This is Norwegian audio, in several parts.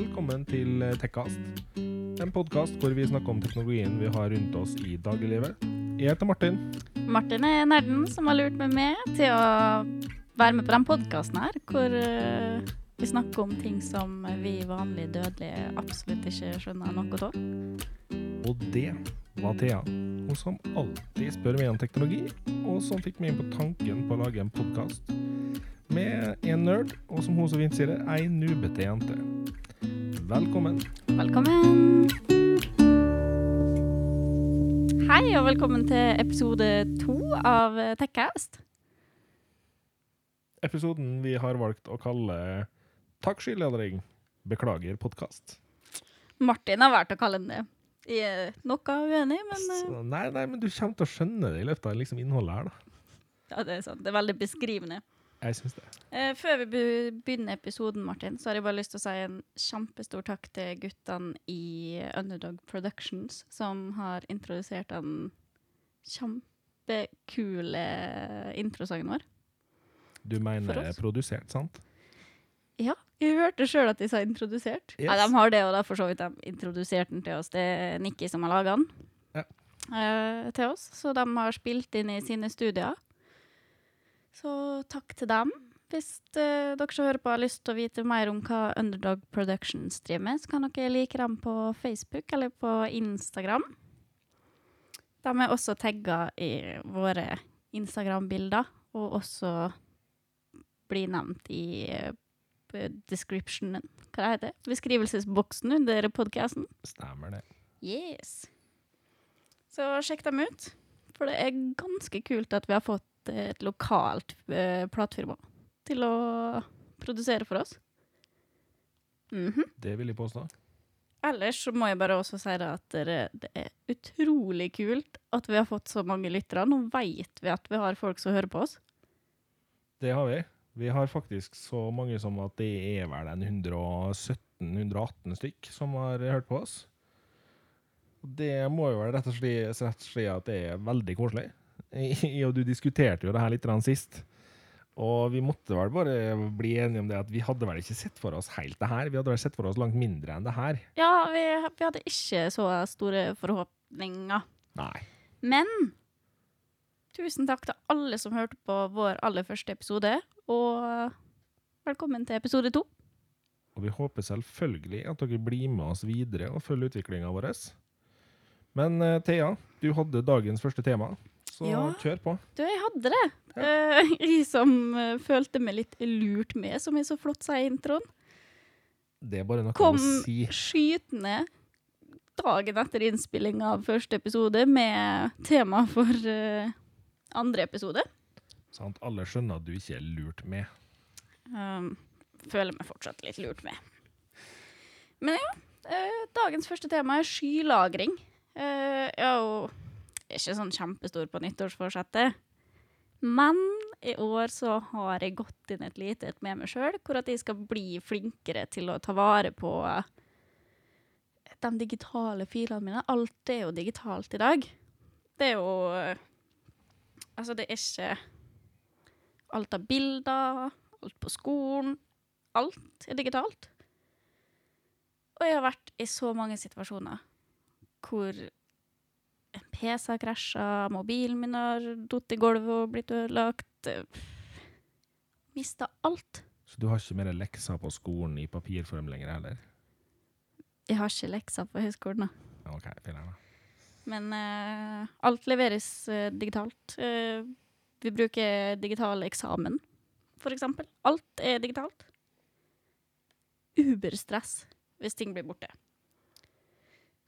Velkommen til Tekkast. En podkast hvor vi snakker om teknologien vi har rundt oss i dagliglivet. Jeg heter Martin. Martin er nerden som har lurt meg med til å være med på den podkasten her, hvor uh, vi snakker om ting som vi vanlige dødelige absolutt ikke skjønner noe av. Og det var Thea. Hun som alltid spør meg om teknologi, og som fikk meg inn på tanken på å lage en podkast med en nerd, og som hun så fint sier ei nubete jente. Velkommen. Velkommen. Hei, og velkommen til episode to av Tekkast. Episoden vi har valgt å kalle Takk skyldledning, beklager podkast. Martin har valgt å kalle den det. Jeg er noe uenig, men Så, Nei, nei, men du kommer til å skjønne det i løpet av liksom innholdet her, da. Ja, det er sant. Det er veldig beskrivende. Jeg syns det. Eh, før vi begynner episoden, Martin, så har jeg bare lyst til å si en kjempestor takk til guttene i Underdog Productions, som har introdusert den kjempekule introsangen vår. Du mener produsert, sant? Ja, jeg hørte sjøl at de sa introdusert. Yes. Ja, de har det, og da for så vidt de introduserte den til oss. Det er Nikki som har laga den ja. eh, til oss, så de har spilt inn i sine studier. Så takk til dem. Hvis uh, dere som hører på har lyst til å vite mer om hva Underdog Productions driver med, så kan dere like dem på Facebook eller på Instagram. De er også tagga i våre Instagram-bilder, og også blir nevnt i uh, descriptionen Hva heter det Beskrivelsesboksen under podkasten. Stemmer det. Yes. Så sjekk dem ut, for det er ganske kult at vi har fått et lokalt uh, platefirma til å produsere for oss. Mm -hmm. Det vil jeg påstå. Ellers så må jeg bare også si at det, er utrolig kult at vi har fått så mange lyttere. Nå veit vi at vi har folk som hører på oss. Det har vi. Vi har faktisk så mange som at det er vel en 117-118 stykk som har hørt på oss. Det må jo være rett og slett at det er veldig koselig og du diskuterte jo det her litt sist. Og vi måtte vel bare bli enige om det at vi hadde vel ikke sett for oss helt det her. Vi hadde vel sett for oss langt mindre enn det her. Ja, vi, vi hadde ikke så store forhåpninger. Nei. Men tusen takk til alle som hørte på vår aller første episode. Og velkommen til episode to. Og vi håper selvfølgelig at dere blir med oss videre og følger utviklinga vår. Men uh, Thea, du hadde dagens første tema så ja. kjør på. Du, jeg hadde det. Ja. Uh, jeg som uh, følte meg litt lurt med, som jeg så flott sa i introen. Det er bare noe Kom å si. Kom skytende dagen etter innspilling av første episode med tema for uh, andre episode. At alle skjønner at du ikke er lurt med. Um, føler meg fortsatt litt lurt med. Men ja, dagens første tema er skylagring. Uh, jeg ikke sånn kjempestor på nyttårsforsettet. Men i år så har jeg gått inn et lite et med meg sjøl, hvor at jeg skal bli flinkere til å ta vare på de digitale filene mine. Alt er jo digitalt i dag. Det er jo Altså, det er ikke alt av bilder, alt på skolen. Alt er digitalt. Og jeg har vært i så mange situasjoner hvor PC har krasja, mobilen min har falt i gulvet og blitt ødelagt. Mista alt. Så du har ikke mer lekser på skolen i papirform lenger heller? Jeg har ikke lekser på høyskolen, da. Ok, finner Men uh, alt leveres uh, digitalt. Uh, vi bruker digital eksamen, for eksempel. Alt er digitalt. Uberstress hvis ting blir borte.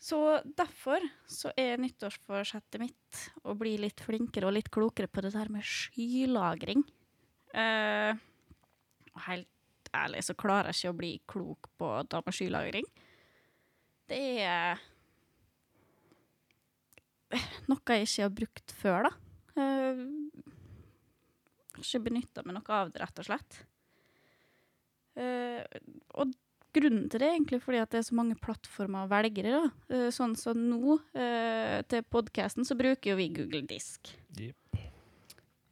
Så derfor så er nyttårsforsettet mitt å bli litt flinkere og litt klokere på det der med skylagring. Uh, helt ærlig så klarer jeg ikke å bli klok på det med skylagring. Det er noe jeg ikke har brukt før, da. Uh, ikke benytta meg noe av det, rett og slett. Uh, og grunnen til det er egentlig fordi at det er så mange plattformer og velgere. i. Uh, sånn som så nå, uh, til podkasten, så bruker jo vi Google Disk. Yep.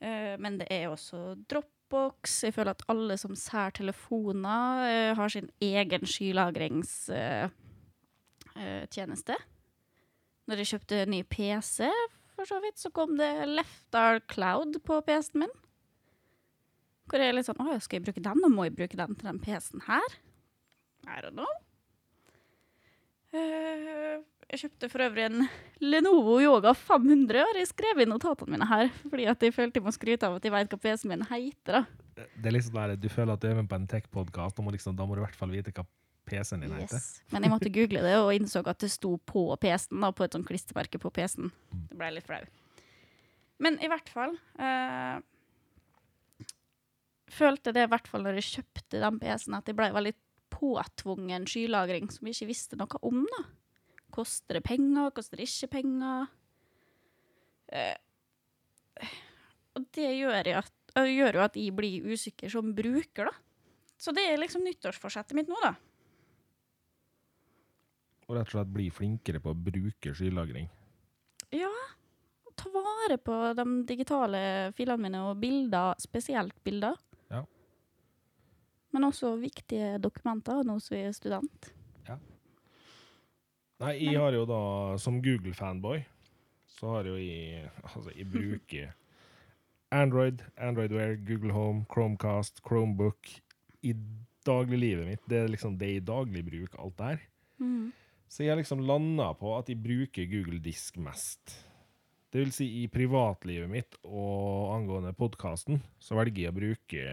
Uh, men det er også Dropbox. Jeg føler at alle som sær telefoner, eh, har sin egen skylagringstjeneste. Når jeg kjøpte ny PC, for så vidt, så kom det Leftar Cloud på PC-en min. Hvor jeg er litt sånn Å, skal jeg bruke den? Nå må jeg bruke den til den PC-en her? I don't know. Eh, jeg kjøpte for øvrig en Lenovo Yoga 500, og jeg skrev inn notatene mine her, fordi at jeg følte jeg må skryte av at jeg vet hva PC-en min heter. da. Det er liksom der, Du føler at du er med på en tech-podkast, liksom, da må du i hvert fall vite hva PC-en din heter. Yes. Men jeg måtte google det, og innså at det sto på PC-en, da, på et sånt klistremerke på PC-en. Det ble litt flau. Men i hvert fall uh, Følte det i hvert fall når jeg kjøpte den PC-en, at jeg ble veldig påtvungen skylagring som vi ikke visste noe om. da. Koster det penger? Koster det ikke penger? Eh, og det gjør, at, gjør jo at jeg blir usikker som bruker, da. Så det er liksom nyttårsforsettet mitt nå, da. Og rett og slett bli flinkere på å bruke skylagring. Ja. Ta vare på de digitale filene mine og bilder, spesielt bilder. Men også viktige dokumenter nå som jeg er student. Ja. Nei, jeg har jo da, som Google-fanboy, så har jo jeg Altså, jeg bruker Android, Android Wear, Google Home, Chromecast, Chromebook i dagliglivet mitt. Det er liksom det i daglig bruk, alt der. Så jeg har liksom landa på at jeg bruker Google Disk mest. Det vil si, i privatlivet mitt og angående podkasten, så velger jeg å bruke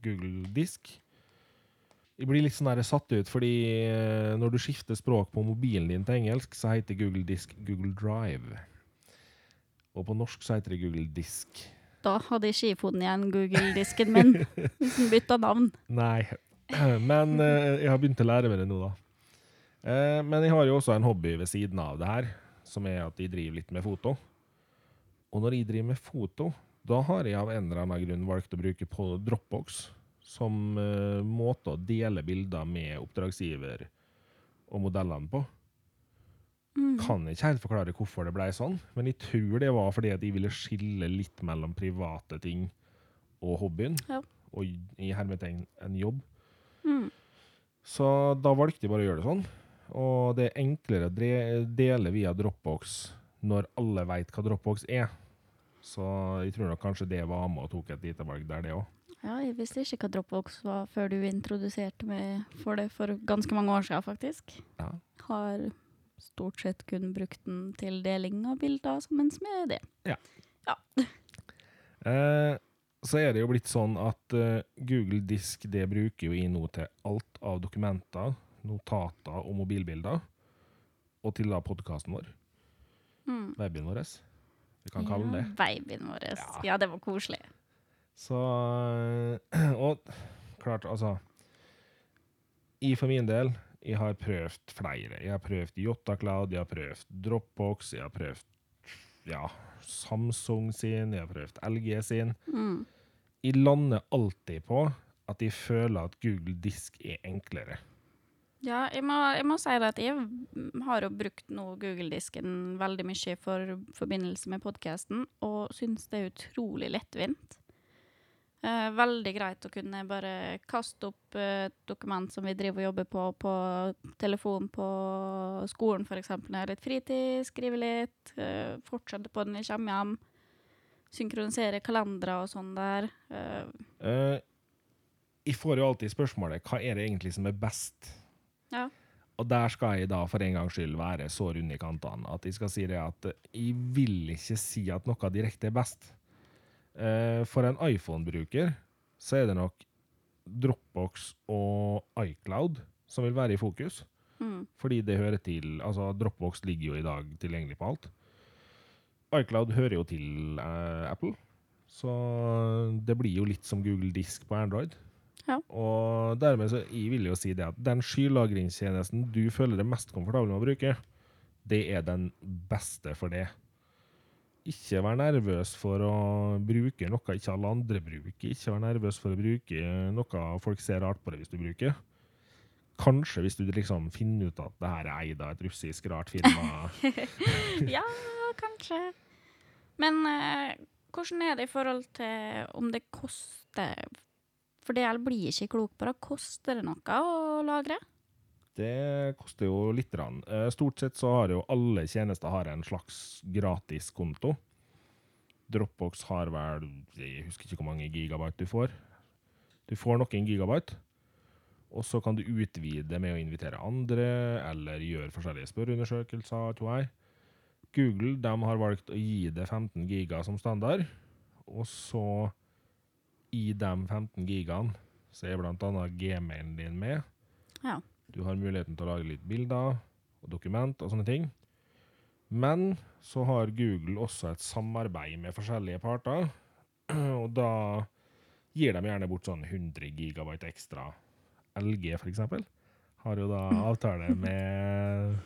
eh, Google Disk. Jeg blir litt sånn der satt ut, fordi eh, når du skifter språk på mobilen din til engelsk, så heter Google Disk Google Drive. Og på norsk så heter det Google Disk. Da hadde ikke jeg funnet igjen Google-disken min hvis den bytta navn. Nei, men eh, jeg har begynt å lære meg det nå, da. Eh, Men jeg har jo også en hobby ved siden av det her, som er at jeg driver litt med foto. Og når jeg driver med foto, da har jeg av en eller annen grunn valgt å bruke på Dropbox som uh, måte å dele bilder med oppdragsgiver og modellene på. Kan ikke helt forklare hvorfor det ble sånn, men jeg tror det var fordi at jeg ville skille litt mellom private ting og hobbyen, Ja. og i hermetegn en jobb. Mm. Så da valgte jeg bare å gjøre det sånn. Og det er enklere å dele via Dropbox når alle veit hva Dropbox er. Så jeg tror nok kanskje det var med og tok et lite valg der, det òg. Ja, jeg visste ikke hva Dropbox var før du introduserte meg for det for ganske mange år siden, faktisk. Ja. Har stort sett kun brukt den til deling av bilder sammen med det. Eh, så er det jo blitt sånn at eh, Google Disk det bruker jo jeg nå til alt av dokumenter, notater og mobilbilder. Og til da podkasten vår. Mm. Webben vår. Vi kan kalle den det. Babyen vår. Ja. Ja. det var koselig. Så eh, Og klart, altså I for min del, jeg har prøvd flere. Jeg har prøvd Jota Cloud, jeg har prøvd Dropbox, jeg har prøvd ja, Samsung sin, jeg har prøvd LG sin. Mm. Jeg lander alltid på at jeg føler at Google Disk er enklere. Ja, jeg må, jeg må si at jeg har jo brukt Google-disken veldig mye for forbindelse med podkasten, og syns det er utrolig lettvint. Eh, veldig greit å kunne bare kaste opp eh, et dokument som vi driver og jobber på på telefon på skolen, f.eks. når jeg har litt fritid, skrive litt, eh, fortsette på den når jeg kommer hjem. Synkronisere kalendere og sånn der. Eh, Eh, jeg får jo alltid spørsmålet hva er det egentlig som er best. Ja. Og der skal jeg da for en gangs skyld være så rund i kantene at jeg skal si det at jeg vil ikke si at noe direkte er best. Eh, For en iPhone-bruker så er det nok Dropbox og iCloud som vil være i fokus. Mm. Fordi det hører til Altså, Dropbox ligger jo i dag tilgjengelig på alt. iCloud hører jo til eh, Apple, så det blir jo litt som Google Disk på Android. Ja. Og dermed så jeg vil jo si det at den skylagringstjenesten du føler deg mest komfortabel med å bruke, det er den beste for det. Ikke vær nervøs for å bruke noe ikke alle andre bruker. Ikke vær nervøs for å bruke noe folk ser rart på det hvis du bruker. Kanskje hvis du liksom finner ut at det her er eid av et russisk rart firma. ja, kanskje. Men eh, hvordan er det i forhold til om det koster For jeg blir ikke klok på, det. Koster det noe å lagre? Det koster jo litt. Rann. Eh, Stort sett så har jo alle tjenester har en slags gratiskonto. Dropbox har vel Jeg husker ikke hvor mange gigabyte du får. Du får noen gigabyte, og så kan du utvide med å invitere andre, eller gjøre forskjellige spørreundersøkelser. tror jeg. Google de har valgt å gi det 15 giga som standard, og så i de 15 gigaene så er bl.a. gmailen din med. Ja. Du har muligheten til å lage litt bilder og dokument og sånne ting. Men så har Google også et samarbeid med forskjellige parter, og da gir de gjerne bort sånn 100 gigabyte ekstra. LG, eksempel, har jo da avtale med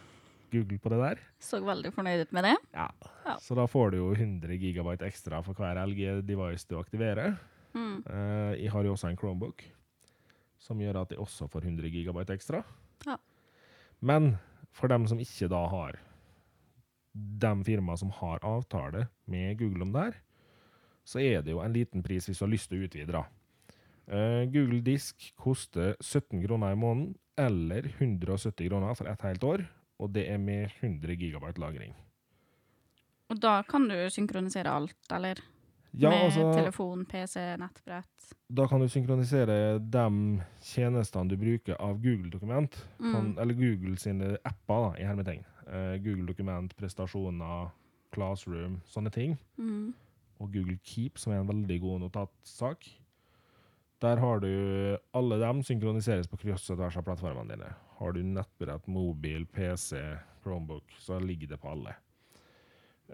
Google på det der. Så veldig fornøyd ut med det. Ja. Ja. Så da får du jo 100 gigabyte ekstra for hver LG-device du aktiverer. Mm. Eh, jeg har jo også en Chromebook, som gjør at jeg også får 100 gigabyte ekstra. Ja. Men for dem som ikke da har de firmaene som har avtale med Google om det her, så er det jo en liten pris hvis du har lyst til å utvide. Eh, Google Disk koster 17 kroner i måneden, eller 170 kroner for et helt år, og det er med 100 gigabyte lagring. Og da kan du synkronisere alt, eller? Ja, med altså, telefon, PC, nettbrett. da kan du synkronisere de tjenestene du bruker av Google-dokument, kan, Mm. eller Google sine apper, da, i hermetegn. Uh, Google Dokument, prestasjoner, Classroom, sånne ting. Mm. Og Google Keep, som er en veldig god notatsak. Der har du Alle dem synkroniseres på kryss og tvers av plattformene dine. Har du nettbrett, mobil, PC, Chromebook, så ligger det på alle.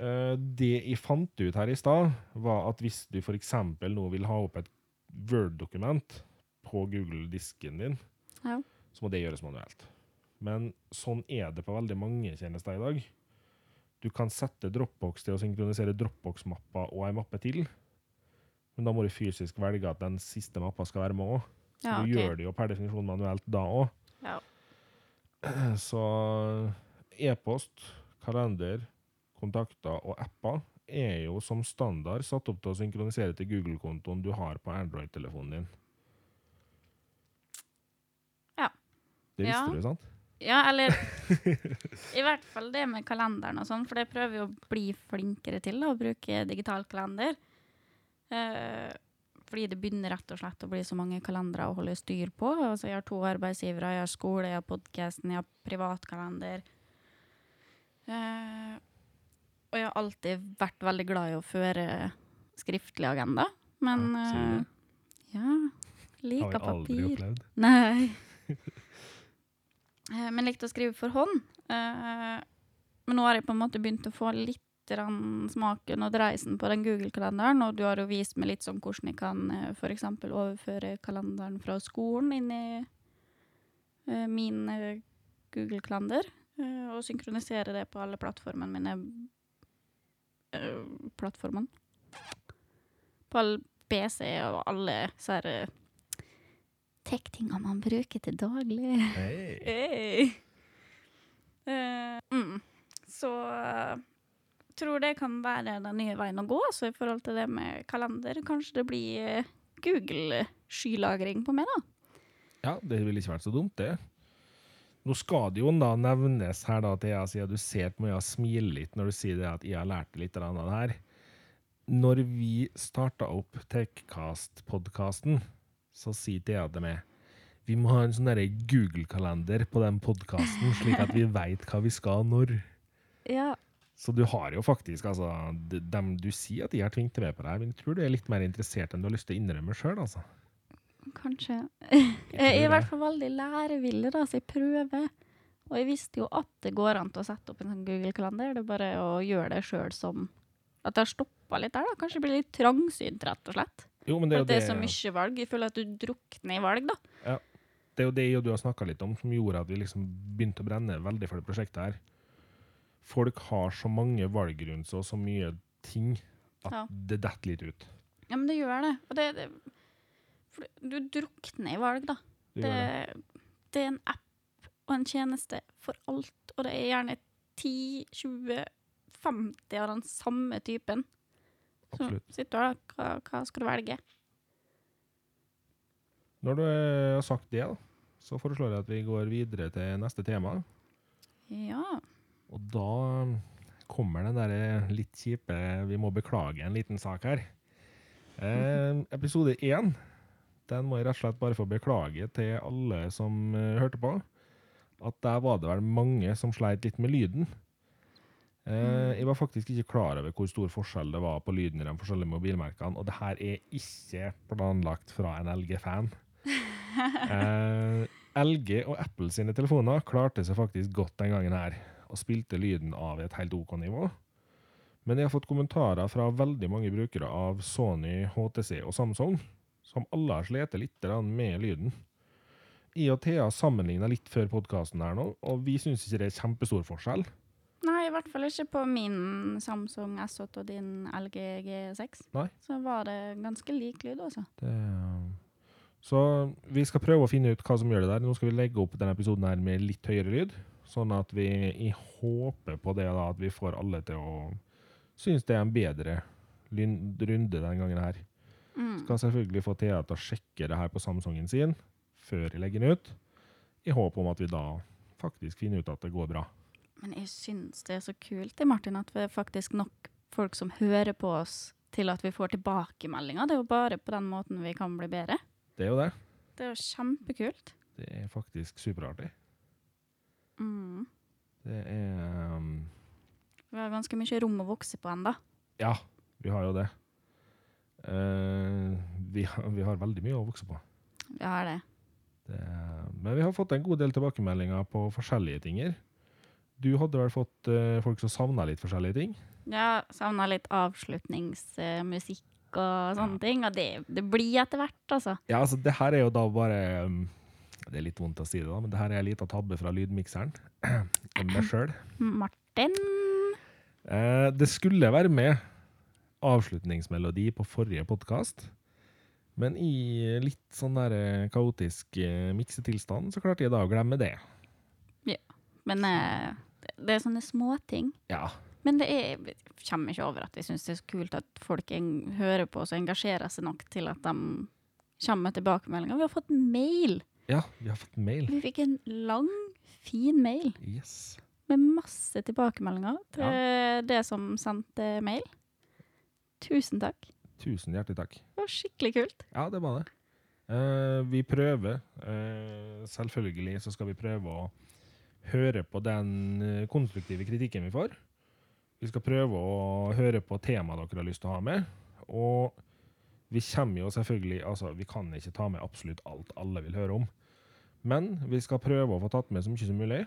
Eh, det jeg fant ut her i stad, var at hvis du f.eks. nå vil ha opp et Word-dokument på Google-disken din, Ja. så må det gjøres manuelt. Men sånn er det på veldig mange tjenester i dag. Du kan sette Dropbox til å synkronisere Dropbox-mappa og ei mappe til, men da må du fysisk velge at den siste mappa skal være med òg. Så okay. du gjør det jo per definisjon manuelt da òg. Ja. Så e-post, kalender, kontakter og apper er jo som standard satt opp til å synkronisere til Google-kontoen du har på Android-telefonen din. Ja. Det visste Ja. du, sant? Ja, eller I hvert fall det med kalenderen og sånn, for det prøver vi å bli flinkere til, da, å bruke digital kalender. Eh, fordi det begynner rett og slett å bli så mange kalendere å holde styr på. Altså, jeg har to arbeidsgivere, jeg har skole, jeg har podkasten, jeg har privatkalender. Eh, og jeg har alltid vært veldig glad i å føre skriftlig agenda, men Ja, uh, ja liker papir. Har vi jeg aldri opplevd. Nei. Eh, Men likte å skrive for hånd. Uh, Men nå har jeg på en måte begynt å få litt smaken og dreisen på den Google-kalenderen, og du har jo vist meg litt sånn hvordan jeg kan f.eks. overføre kalenderen fra skolen inn i min Google-kalender, og synkronisere det på alle plattformene mine. Eh, Plattformene. På all PC og alle så her tech-tinga man bruker til daglig. Hey. Hey. Uh, mm. Så eh, tror det kan være den nye veien å gå, så i forhold til det med kalender. Kanskje det blir eh, Google-skylagring på meg, da. Ja, det ville ikke vært så dumt, det. Nå skal det jo da nevnes her da, Thea, siden du ser på meg og smiler litt når du sier det at jeg har lært litt av det her. Når vi starta opp Techcast-podkasten, så sier Thea til meg vi må ha en sånn Google-kalender på den podkasten, slik at vi veit hva vi skal når. Ja. Så du har jo faktisk, altså de- Dem du sier at de har tvingt deg med på det her, men jeg tror du er litt mer interessert enn du har lyst til å innrømme sjøl, altså. Kanskje. Jeg er i hvert fall veldig lærevillig, da, så jeg prøver. Og jeg visste jo at det går an til å sette opp en sånn Google-kalender. Det er bare å gjøre det sjøl som At det har stoppa litt der, da. Kanskje det blir litt trangsynt, rett og slett. Jo, men det er For jo at det er så mye valg. Jeg føler at du drukner i valg, da. Ja. det er jo det jeg og du har snakka litt om, som gjorde at vi liksom begynte å brenne veldig for det prosjektet her. Folk har så mange valg rundt seg og så mye ting at Ja. det detter litt ut. Ja, men det gjør det. Og det, det for du drukner i valg, da. Det Det, er en app og en tjeneste for alt, og det er gjerne 10, 20, 50 av den samme typen. Absolutt. Så sitter du her. Hva, hva skal du velge? Når du eh, har sagt det, så foreslår jeg at vi går videre til neste tema. Ja. Og da kommer den der litt kjipe Vi må beklage en liten sak her. Eh, episode én den må jeg rett og slett bare få beklage til alle som eh, hørte på. At der var det vel mange som sleit litt med lyden. Eh, jeg var faktisk ikke klar over hvor stor forskjell det var på lyden i de forskjellige mobilmerkene. Og det her er ikke planlagt fra en LG-fan. Eh, LG og Apple sine telefoner klarte seg faktisk godt den gangen her, og spilte lyden av et helt OK nivå. Men jeg har fått kommentarer fra veldig mange brukere av Sony, HTC og Samsung, som alle har slitt litt med lyden. Jeg og Thea sammenligna litt før podkasten her nå, og vi syns ikke det er kjempestor forskjell. Nei, i hvert fall ikke på min Samsung S8 og din LG G6. Nei. Så var det ganske lik lyd, altså. Det, så vi skal prøve å finne ut hva som gjør det der. Nå skal vi legge opp denne episoden her med litt høyere lyd, sånn at vi håper på det da, at vi får alle til å synes det er en bedre runde denne gangen her. Mm. Skal selvfølgelig få Thea til å sjekke det her på Samsungen sin før jeg legger den ut, i håp om at vi da faktisk finner ut at det går bra. Men jeg syns det er så kult, det, Martin, at vi faktisk nok folk som hører på oss til at vi får tilbakemeldinger. Det er jo bare på den måten vi kan bli bedre. Det er jo det. Det er jo kjempekult. Det er faktisk superartig. Mm. Det er um, Vi har ganske mye rom å vokse på ennå. Ja, vi har jo det. Eh, vi, har, vi har veldig mye å vokse på. Vi har det. Det, men vi har fått en god del tilbakemeldinger på forskjellige ting. Du hadde vel fått eh, folk som savna litt forskjellige ting? Ja, savna litt avslutningsmusikk og sånne ting, og det, det blir etter hvert, altså. Ja, altså, det her er jo da bare um, Det er litt vondt å si det, da, men det her er en liten tabbe fra lydmikseren. Meg sjøl. Martin Eh, det skulle være med avslutningsmelodi på forrige podkast, men i litt sånn der eh, kaotisk eh, miksetilstand så klarte jeg da å glemme det. Ja. Men eh, det- er sånne småting. Ja. Men det er, jeg kommer ikke over at jeg syns det er så kult at folk hører på oss og engasjerer seg nok til at de kommer med tilbakemeldinger. Vi har fått mail. ja, vi har fått mail. Vi fikk en lang, fin mail Yes. med masse tilbakemeldinger til det som sendte mail. Tusen takk. Tusen hjertelig takk. Det var skikkelig kult. Ja, det var det. Uh, vi prøver. Uh, selvfølgelig så skal vi prøve å høre på den eh, konstruktive kritikken vi får. Vi skal prøve å høre på temaet dere har lyst til å ha med. Og vi kommer jo selvfølgelig Altså, vi kan ikke ta med absolutt alt alle vil høre om. Men vi skal prøve å få tatt med så mye som mulig.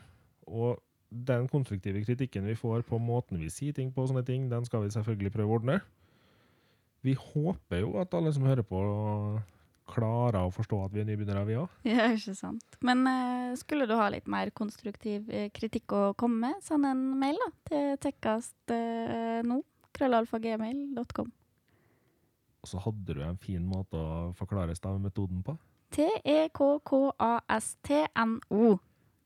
Og den konstruktive kritikken vi får på måten vi sier ting på, og sånne ting, den skal vi selvfølgelig prøve å ordne. Vi håper jo at alle som hører på, klarer å forstå at vi er nybegynnere, vi òg. Ja, ikke sant. Men uh, skulle du ha litt mer konstruktiv eh, kritikk å komme med, send en mail da, til tekkast uh, nå. Krøllalfagmail.com. Og så hadde du en fin måte å forklare stavemetoden på. E T-E-K-K-A-S-T-N-O.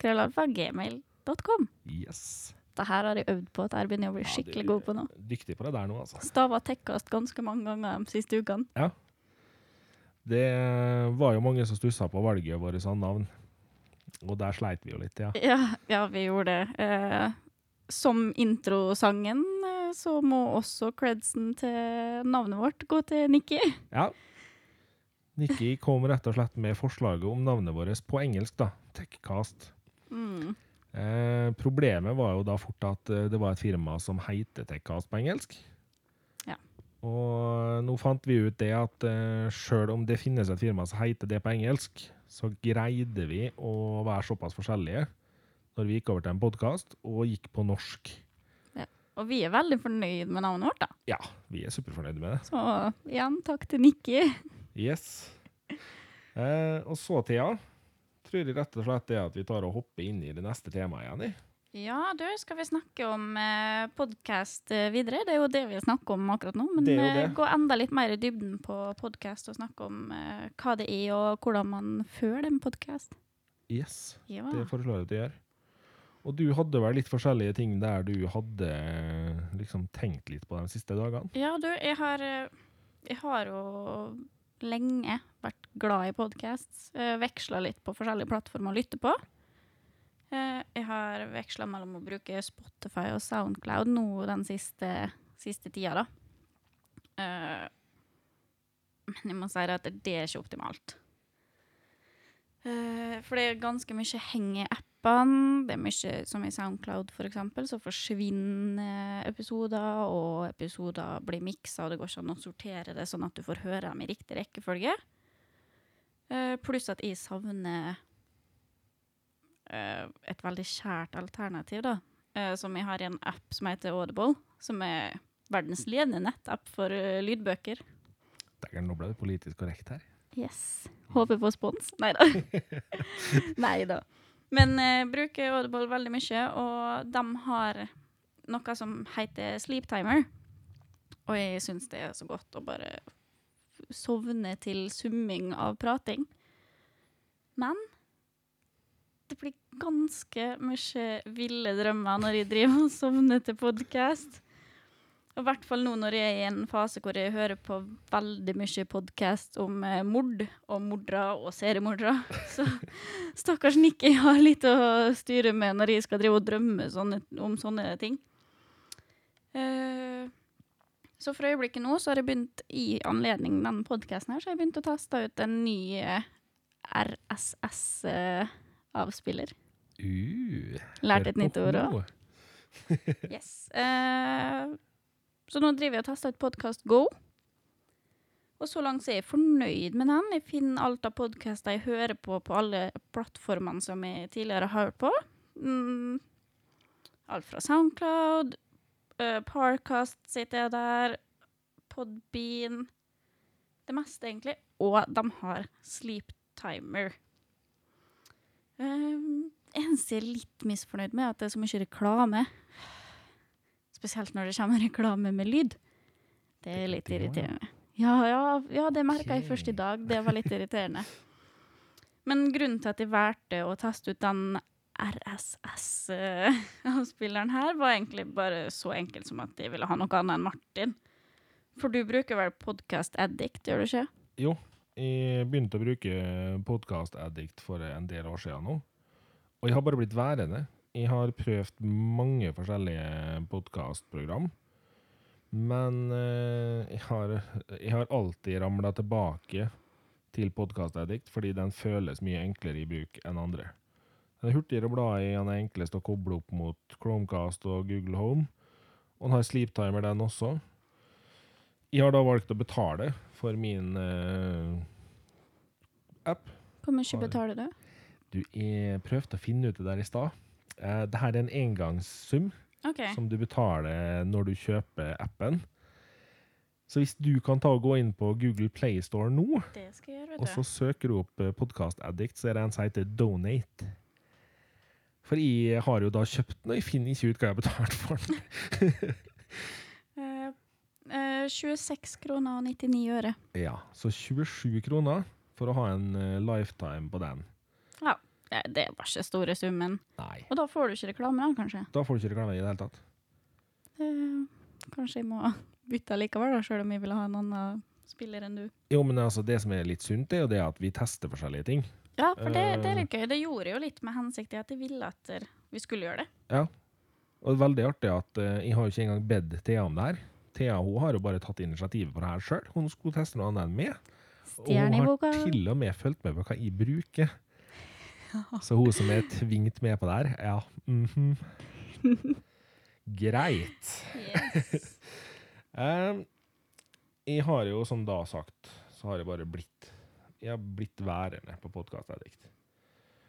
Krøllalfagmail.com. Yes. Det her har jeg øvd på, jeg begynner å bli skikkelig god på nå. Dyktig på det der nå, altså. Stava tekkast ganske mange ganger de siste ukene. Ja. Det var jo mange som stussa på valget vårt av navn. Og der sleit vi jo litt, ja. Ja, ja vi gjorde det. Eh, som introsangen eh, så må også credsen til navnet vårt gå til Nikki. ja. Nikki kom rett og slett med forslaget om navnet vårt på engelsk, da. Techcast. Mm. Eh, problemet var jo da fort at eh, det var et firma som heter Tekkas på engelsk. Ja. Og nå fant vi ut det at uh, sjøl om det finnes et firma som heter det på engelsk, så greide vi å være såpass forskjellige når vi gikk over til en podkast og gikk på norsk. Og vi er veldig fornøyd med navnet vårt, da. Ja, vi er superfornøyd med det. Så igjen, takk til Nikki. Yes. Eh, og så, Thea, tror jeg rett og slett det at vi tar og hopper inn i det neste temaet igjen. Ja, du, skal vi snakke om eh, podkast videre? Det er jo det vi snakker om akkurat nå. Men eh, gå enda litt mer i dybden på podkast og snakke om eh, hva det er, og hvordan man føler en podkast. Yes. Ja. Det foreslår jeg at du gjør. Og du hadde vel litt forskjellige ting der du hadde liksom tenkt litt på de siste dagene? Ja, du, jeg har, eh, jeg har jo lenge vært glad i podcasts. Uh, veksla litt på forskjellige plattformer å lytte på. Eh, jeg har veksla mellom å bruke Spotify og Soundcloud nå den siste, siste tida, da. Eh, men jeg må si at det er ikke optimalt. Eh, for det er ganske mye heng i appene. Det er mye, som i Soundcloud for eksempel, så forsvinner episoder, og episoder blir miksa, og det går ikke an å sortere det sånn at du får høre dem i riktig rekkefølge. Uh, pluss at jeg savner uh, et veldig kjært alternativ, da. Uh, som jeg har i en app som heter Audible, som er verdens ledende nettapp for lydbøker. Dægeren, nå ble det politisk korrekt her. Yes. Håper på spons. Nei da. Nei da. Men jeg bruker Audible veldig mye, og de har noe som heter sleep timer. Og jeg syns det er så godt å bare sovne til summing av prating. Men det blir ganske mye ville drømmer når jeg driver og sovner til podkast. Og I hvert fall nå når jeg er i en fase hvor jeg hører på veldig mye podkast om eh, mord og mordere og seriemordere. Så stakkars Nikki har litt å styre med når jeg skal drive og drømme sånne, om sånne ting. Eh, så for øyeblikket nå så har jeg begynt i anledning denne podkasten her, så har jeg begynt å teste ut en ny eh, RSS-avspiller. Uh, Lært et nytt ord òg. Yes. Eh, så nå driver jeg og tester ut Podkast Go. Og så langt er jeg fornøyd med den. Jeg finner alt av podkaster jeg hører på på alle plattformene som jeg tidligere har hørt på. Mm, alt fra Soundcloud, uh, Parcast sitter jeg der, Podbean Det meste, egentlig. Og de har Sleep Timer. Um, eneste jeg er litt misfornøyd med, er at det er så mye reklame. Spesielt når det kommer reklame med lyd. Det er litt irriterende. Ja, ja, ja det merka jeg først i dag. Det var litt irriterende. Men grunnen til at jeg valgte å teste ut den RSS-avspilleren her, var egentlig bare så enkelt som at jeg ville ha noe annet enn Martin. For du bruker vel Podcast Addict, gjør du ikke? Jo, jeg begynte å bruke Podcast Addict for en del år siden nå. Og jeg har bare blitt værende. Jeg har prøvd mange forskjellige podkastprogram. Men eh, jeg, har, jeg har alltid ramla tilbake til Podcast fordi den føles mye enklere i bruk enn andre. Den er hurtigere å bla i, den er enklest å koble opp mot Chromecast og Google Home. Og den har sleeptimer, den også. Jeg har da valgt å betale for min uh, app. Hvor mye betaler du? Du, jeg prøvde å finne ut det der i stad. Eh, det her er en engangssum okay. som du betaler når du kjøper appen. Så hvis du kan ta og gå inn på Google Play Store nå, gjøre, og så søker du opp eh, Podcast Addict, så er det en som heter Donate. For jeg har jo da kjøpt den, og jeg finner ikke ut hva jeg har betalt for den. uh, uh, 26 kroner og 99 øre. Ja, så 27 kroner for å ha en eh, lifetime på den. Det, det var ikke store summen. Nei, Og da får du ikke reklame, da, kanskje? da får du ikke reklame i det hele tatt. Eh, kanskje jeg må bytte likevel, da, sjøl om jeg vil ha en annen spiller enn du. Jo, men altså, det som er litt sunt, er jo det at vi tester forskjellige ting. Ja, for det, det Eh. er litt gøy. Det gjorde jo litt med hensikt i at jeg ville at eh, vi skulle gjøre det. Ja. Og det er veldig artig at uh, jeg har jo ikke engang bedt Thea om det her. Thea hun har jo bare tatt initiativet på det her sjøl. Hun skulle teste noe annet enn meg. Og hun har til og med fulgt med på hva jeg bruker. Så hun som er tvingt med på det her, ja mhm. Greit. Yes. Eh, jeg har jo, som da sagt, så har jeg bare blitt Jeg har blitt værende på Podkast Addict.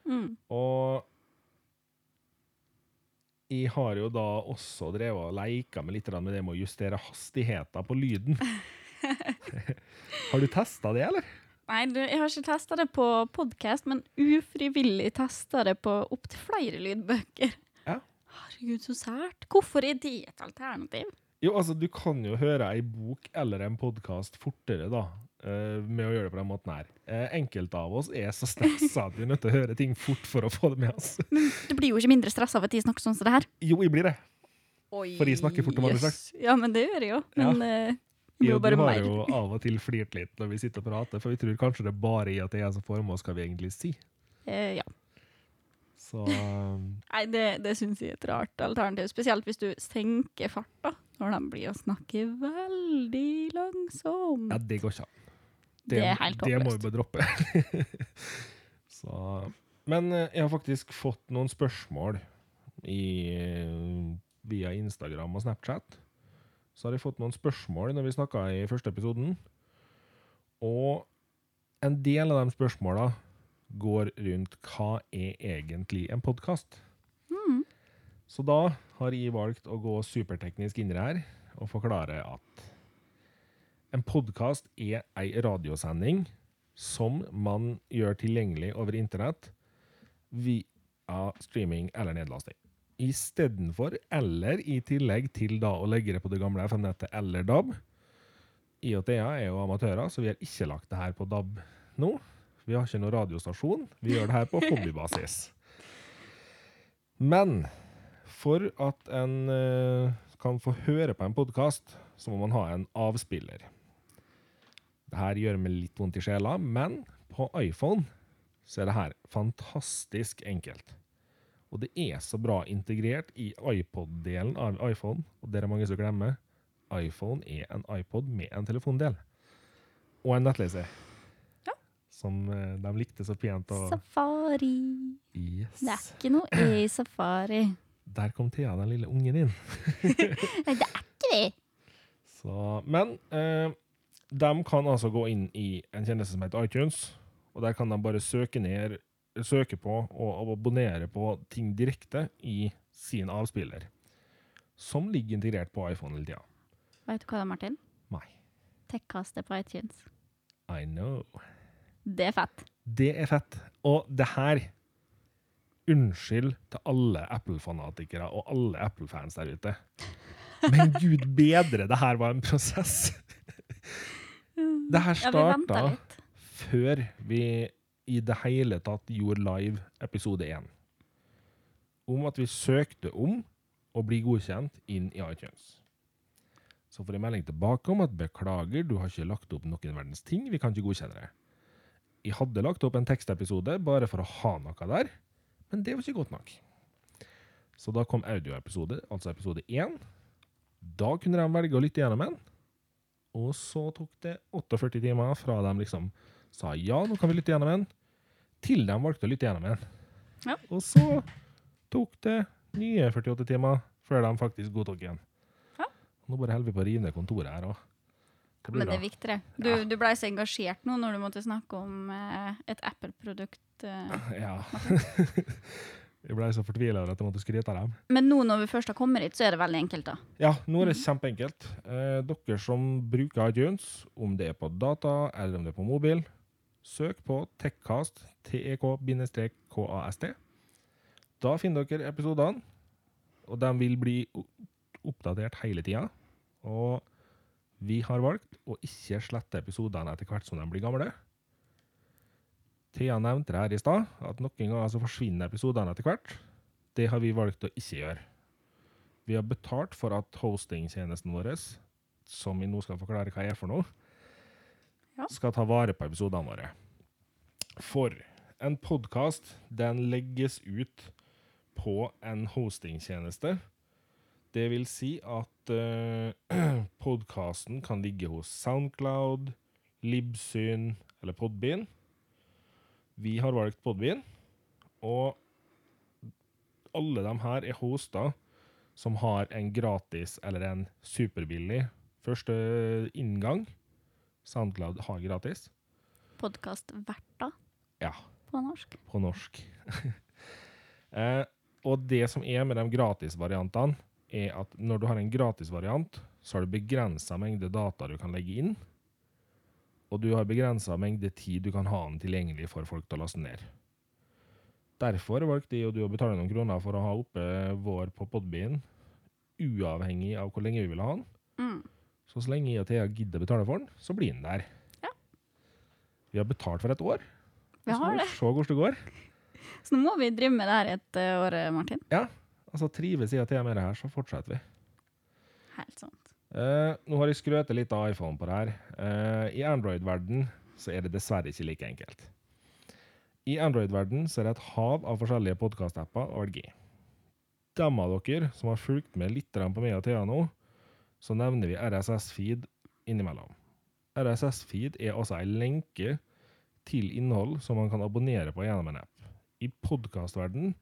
Mm. Og jeg har jo da også drevet og leika med litt med det med å justere hastigheten på lyden. har du testa det, eller? Nei, du, jeg har ikke testa det på podkast, men ufrivillig testa det på opptil flere lydbøker. Ja. Herregud, så sært. Hvorfor er det et alternativ? Jo, altså, du kan jo høre ei bok eller en podkast fortere, da, eh, med å gjøre det på den måten her. Eh, enkelte av oss er så stressa at vi er nødt til å høre ting fort for å få det med oss. Men Du blir jo ikke mindre stressa av at de snakker sånn som det her. Jo, jeg blir det. Oi, For de snakker fort om andre slags. Ja, men det gjør jeg jo. Men eh, det jo du har jo av og til flirt litt når vi sitter og prater, for vi tror kanskje det er bare i at det er jeg som får med oss hva vi egentlig sier. Eh, ja. Så um, Nei, det, det syns jeg er et rart alternativ. Spesielt hvis du senker farta når de blir å snakke veldig langsomt. ja, det går ikke an. Det er helt Det må vi håpløst. bare droppe. Så, men eh, jeg har faktisk fått noen spørsmål i, via Instagram og Snapchat. Så har jeg fått noen spørsmål når vi snakka i første episoden. Og en del av de spørsmåla går rundt hva er egentlig en podkast? Mm. Så da har jeg valgt å gå superteknisk inn i her og forklare at en podkast er ei radiosending som man gjør tilgjengelig over internett via streaming eller nedlasting. Istedenfor, eller i tillegg til da å legge det på det gamle FM-nettet eller DAB. IOT-a er jo amatører, så vi har ikke lagt det her på DAB nå. Vi har ikke noen radiostasjon. Vi gjør det her på hobbybasis. Men for at en eh, kan få høre på en podkast, så må man ha en avspiller. Det her gjør meg litt vondt i sjela, men på iPhone så er det her fantastisk enkelt. Og det er så bra integrert i iPod-delen av iPhone, og det er mange som glemmer. iPhone er en iPod med en telefondel. Og en nettleser. Ja. Som eh, de likte så pent Og... Safari. Yes. Det er ikke noe E i safari. Der kom Thea, den lille ungen din. Nei, det er ikke det. Så, men eh, de kan altså gå inn i en tjeneste som heter iTunes, og der kan de bare søke ned, søke på og abonnere på ting direkte i sin avspiller, som ligger integrert på iPhone hele tida. Vet du hva det er, Martin? Nei. Tekkastet på iTunes. I know. Det er fett. Det er fett. Og det her Unnskyld til alle Apple-fanatikere og alle Apple-fans der ute. Men gud bedre, det her var en prosess. Det her Ja, vi starta før vi i det hele tatt gjorde live episode 1. Om at vi søkte om å bli godkjent inn i iTunes. Så får jeg melding tilbake om at beklager, du har ikke lagt opp noen verdens ting, vi kan ikke godkjenne det. Jeg hadde lagt opp en tekstepisode bare for å ha noe der, men det var ikke godt nok. Så da kom audioepisode, altså episode 1. Da kunne de velge å lytte gjennom en. Og så tok det 48 timer fra de liksom sa ja, nå kan vi lytte gjennom en, til de valgte å lytte gjennom igjen. Ja. Og så tok det nye 48 timer før de faktisk godtok en. Ja. Nå bare holder vi på å rive ned kontoret her òg. Men det er viktigere. viktig, det. Du, Ja. du ble så engasjert nå når du måtte snakke om eh, et Apple-produkt. eh. Ja. jeg ble så fortvila over at jeg måtte skryte av dem. Men nå når vi først har kommet hit, så er det veldig enkelt, da. Ja, nå er det kjempeenkelt. Eh, dere som bruker iTunes, om det er på data eller om det er på mobil, søk på Tekkast, TEK-KAST. Da finner dere episodene, og de vil bli oppdatert hele tida. Og vi har valgt å ikke slette episodene etter hvert som de blir gamle. Thea nevnte her i stad, at noen ganger så forsvinner episodene etter hvert. Det har vi valgt å ikke gjøre. Vi har betalt for at hostingtjenesten vår, som vi nå skal forklare hva er for noe, Ja. skal ta vare på episodene våre. For en podkast, den legges ut på en hostingtjeneste. Det vil si at uh, podkasten kan ligge hos Soundcloud, Libsyn eller Podbean. Vi har valgt Podbean, og alle de her er hoster som har en gratis eller en superbillig første inngang. Soundcloud har gratis. Podkastverta Ja, på norsk. på norsk. eh, og det som er med de gratisvariantene, er at når du har en gratisvariant, så har du begrensa mengde data du kan legge inn. Og du har begrensa mengde tid du kan ha den tilgjengelig for folk til å laste ned. Derfor valgte jeg og du å betale noen kroner for å ha oppe vår på Podbean, uavhengig av hvor lenge vi vil ha den. Mm. Så så lenge jeg og Thea gidder å betale for den, så blir den der. Ja. Vi har betalt for et år. Vi har det. Se hvordan det går. Så nå må vi drive med det her et eh, år, Martin. Ja. Altså, trives jeg til med det her, så fortsetter vi. Helt sant. Eh, nå har jeg skrøtet litt av iPhone på det her. Eh, I Android-verden så er det dessverre ikke like enkelt. I Android-verden så er det et hav av forskjellige podkast-apper å velge i. Dem av dere som har fulgt med litt på meg og Thea nå, så nevner vi RSS-feed innimellom. RSS-feed er altså en lenke til innhold som man kan abonnere på gjennom en app. I podkastverdenen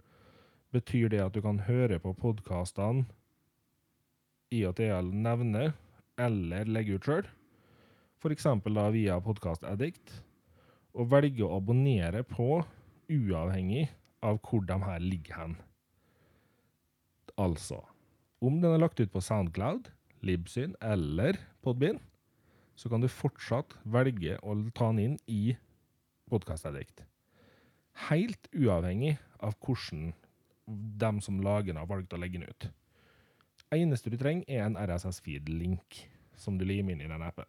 betyr det at du kan høre på podkastene IATL nevner eller legger ut sjøl, f.eks. via Podkast Addict, og velge å abonnere på uavhengig av hvor de her ligger hen. Altså, om den er lagt ut på Soundcloud, Libsyn eller Podbean, så kan du fortsatt velge å ta den inn i Podcast Helt uavhengig av hvordan dem som lager den har valgt å legge den ut eneste du trenger, er en RSS-feed-link som du limer inn i den appen.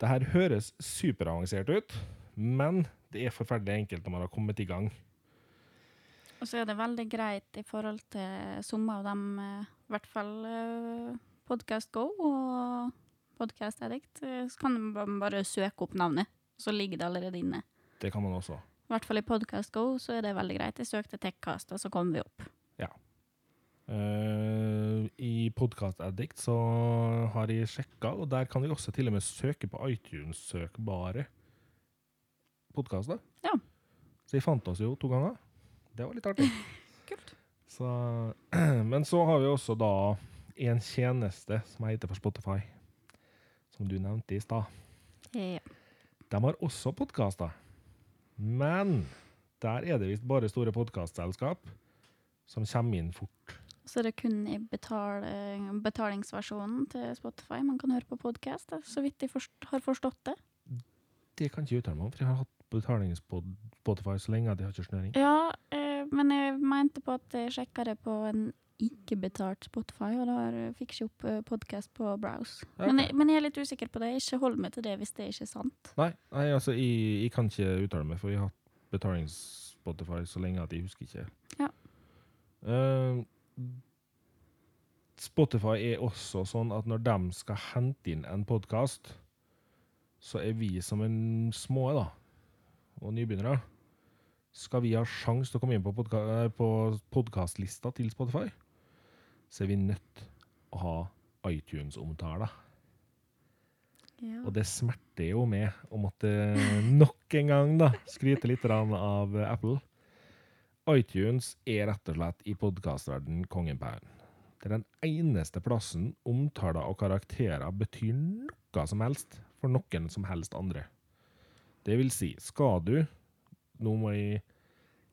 Det her høres superavansert ut, men det er forferdelig enkelt når man har kommet i gang. Og så er det veldig greit i forhold til summer av dem, eh, i hvert fall eh, Podcast Go og Podcast Addict, eh, så kan man bare søke opp navnet, så ligger det allerede inne. Det kan man også. I hvert fall i Podcast Go så er det veldig greit. Jeg søkte Techcast, og så kom vi opp. Eh, I Podcast Addict så har jeg sjekka, og der kan vi også til og med søke på iTunes-søkbare podkaster. Ja. Så jeg fant oss jo to ganger. Det var litt artig. Kult. Så, men så har vi også da en tjeneste som heter for Spotify, som du nevnte i stad. Ja. De har også podkaster, men der er det visst bare store podkastselskap som kommer inn fort. Så det er kun i betal, betalingsversjonen til Spotify man kan høre på podkast, så vidt jeg forst har forstått det. Det kan ikke uttale meg om, for jeg har hatt betalingspod Spotify så lenge at jeg har ikke snøring. Ja, eh, men jeg mente på at jeg sjekka det på en ikke-betalt Spotify, og da fikk jeg ikke opp podkast podcast på Browse. Okay. Men, jeg, men jeg er litt usikker på det. Ikke hold meg til det hvis det ikke er sant. Nei, nei altså, jeg, jeg kan ikke uttale meg, for jeg har hatt betalings-Spotify så lenge at jeg husker ikke. Ja. Uh, Spotify er også sånn at når de skal hente inn en podkast, så er vi som en små da, og nybegynnere, skal vi ha sjanse til å komme inn på, podka eh, podkastlista til Spotify, så er vi nødt å ha iTunes-omtaler. Ja. Og det smerter jo med å måtte nok en gang da, skryte litt av Apple. iTunes er rett og slett i podkastverden kongen på haugen. Det er den eneste plassen omtaler og karakterer betyr noe som helst for noen som helst andre. Det vil si, skal du Nå må jeg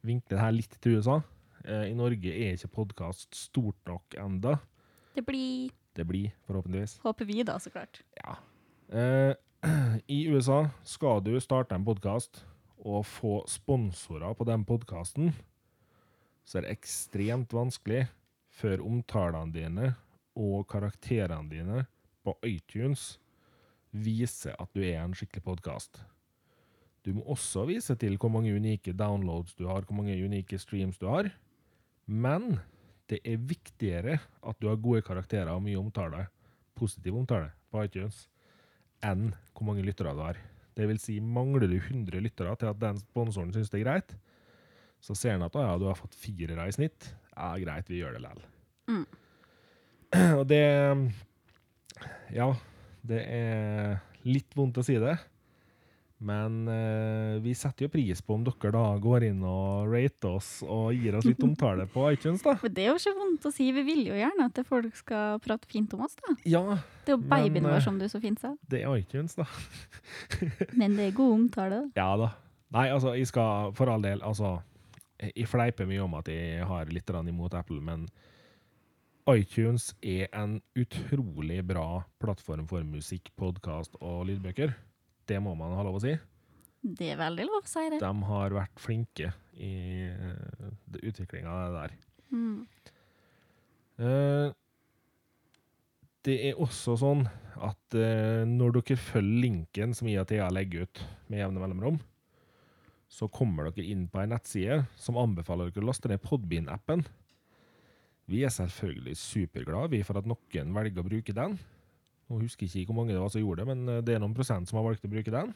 vinkle det her litt til USA. Eh, I Norge er ikke podkast stort nok enda. Det blir Det blir forhåpentligvis. Håper vi, da, så klart. Ja. Eh, I USA skal du starte en podkast og få sponsorer på den podkasten, så er det ekstremt vanskelig før omtalene dine og karakterene dine på iTunes viser at du er en skikkelig podkast. Du må også vise til hvor mange unike downloads du har, hvor mange unike streams du har. Men det er viktigere at du har gode karakterer og mye omtale, positiv omtale, på iTunes, enn hvor mange lyttere du har. Det vil si, mangler du 100 lyttere til at den sponsoren syns det er greit, så ser han at ja, du har fått firere i snitt. Ja, greit, vi gjør det likevel. Mm. Og det Ja, det er litt vondt å si det. Men eh, vi setter jo pris på om dere da går inn og rater oss og gir oss litt omtale på iTunes, da. Men det er jo ikke vondt å si. Vi vil jo gjerne at folk skal prate fint om oss, da. Ja, Det er jo babyen eh, vår, som du så fint sa. det er iTunes, da. Men det er god omtale. Ja da. Nei, altså, jeg skal for all del Altså, jeg fleiper mye om at jeg har litt grann imot Apple, men iTunes er en utrolig bra plattform for musikk, podkast og lydbøker. Det må man ha lov å si. Det er veldig lov å si det. De har vært flinke i uh, utviklinga av det der. Mm. Uh, det er også sånn at uh, når dere følger linken som IATA legger ut med jevne mellomrom, så kommer dere inn på ei nettside som anbefaler dere å laste ned Podbean-appen. Vi er selvfølgelig superglade for at noen velger å bruke den. Nå husker jeg ikke hvor mange det var som gjorde det, men eh, det er noen prosent som har valgt å bruke den.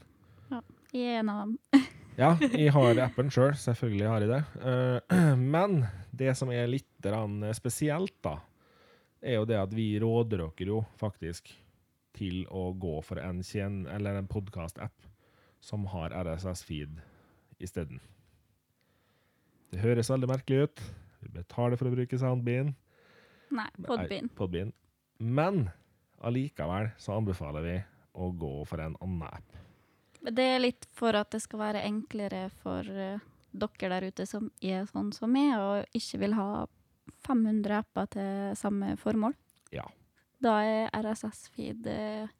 Jeg er en av dem. Ja, jeg har appen sjøl. Selv, selvfølgelig har jeg det. Eh, men det som er litt spesielt, da, er jo det at vi råder dere jo faktisk til å gå for en, tjen, eller en podkast-app som har RSS-feed isteden. Det høres veldig merkelig ut. Vi betaler for å bruke Soundbean. Nei, Podbean. Nei, Podbean. Men allikevel så anbefaler vi å gå for en annen app. Det er litt for at det skal være enklere for eh, dere der ute som er sånn som meg, og ikke vil ha 500 apper til samme formål. Ja. Da er RSS-feed eh,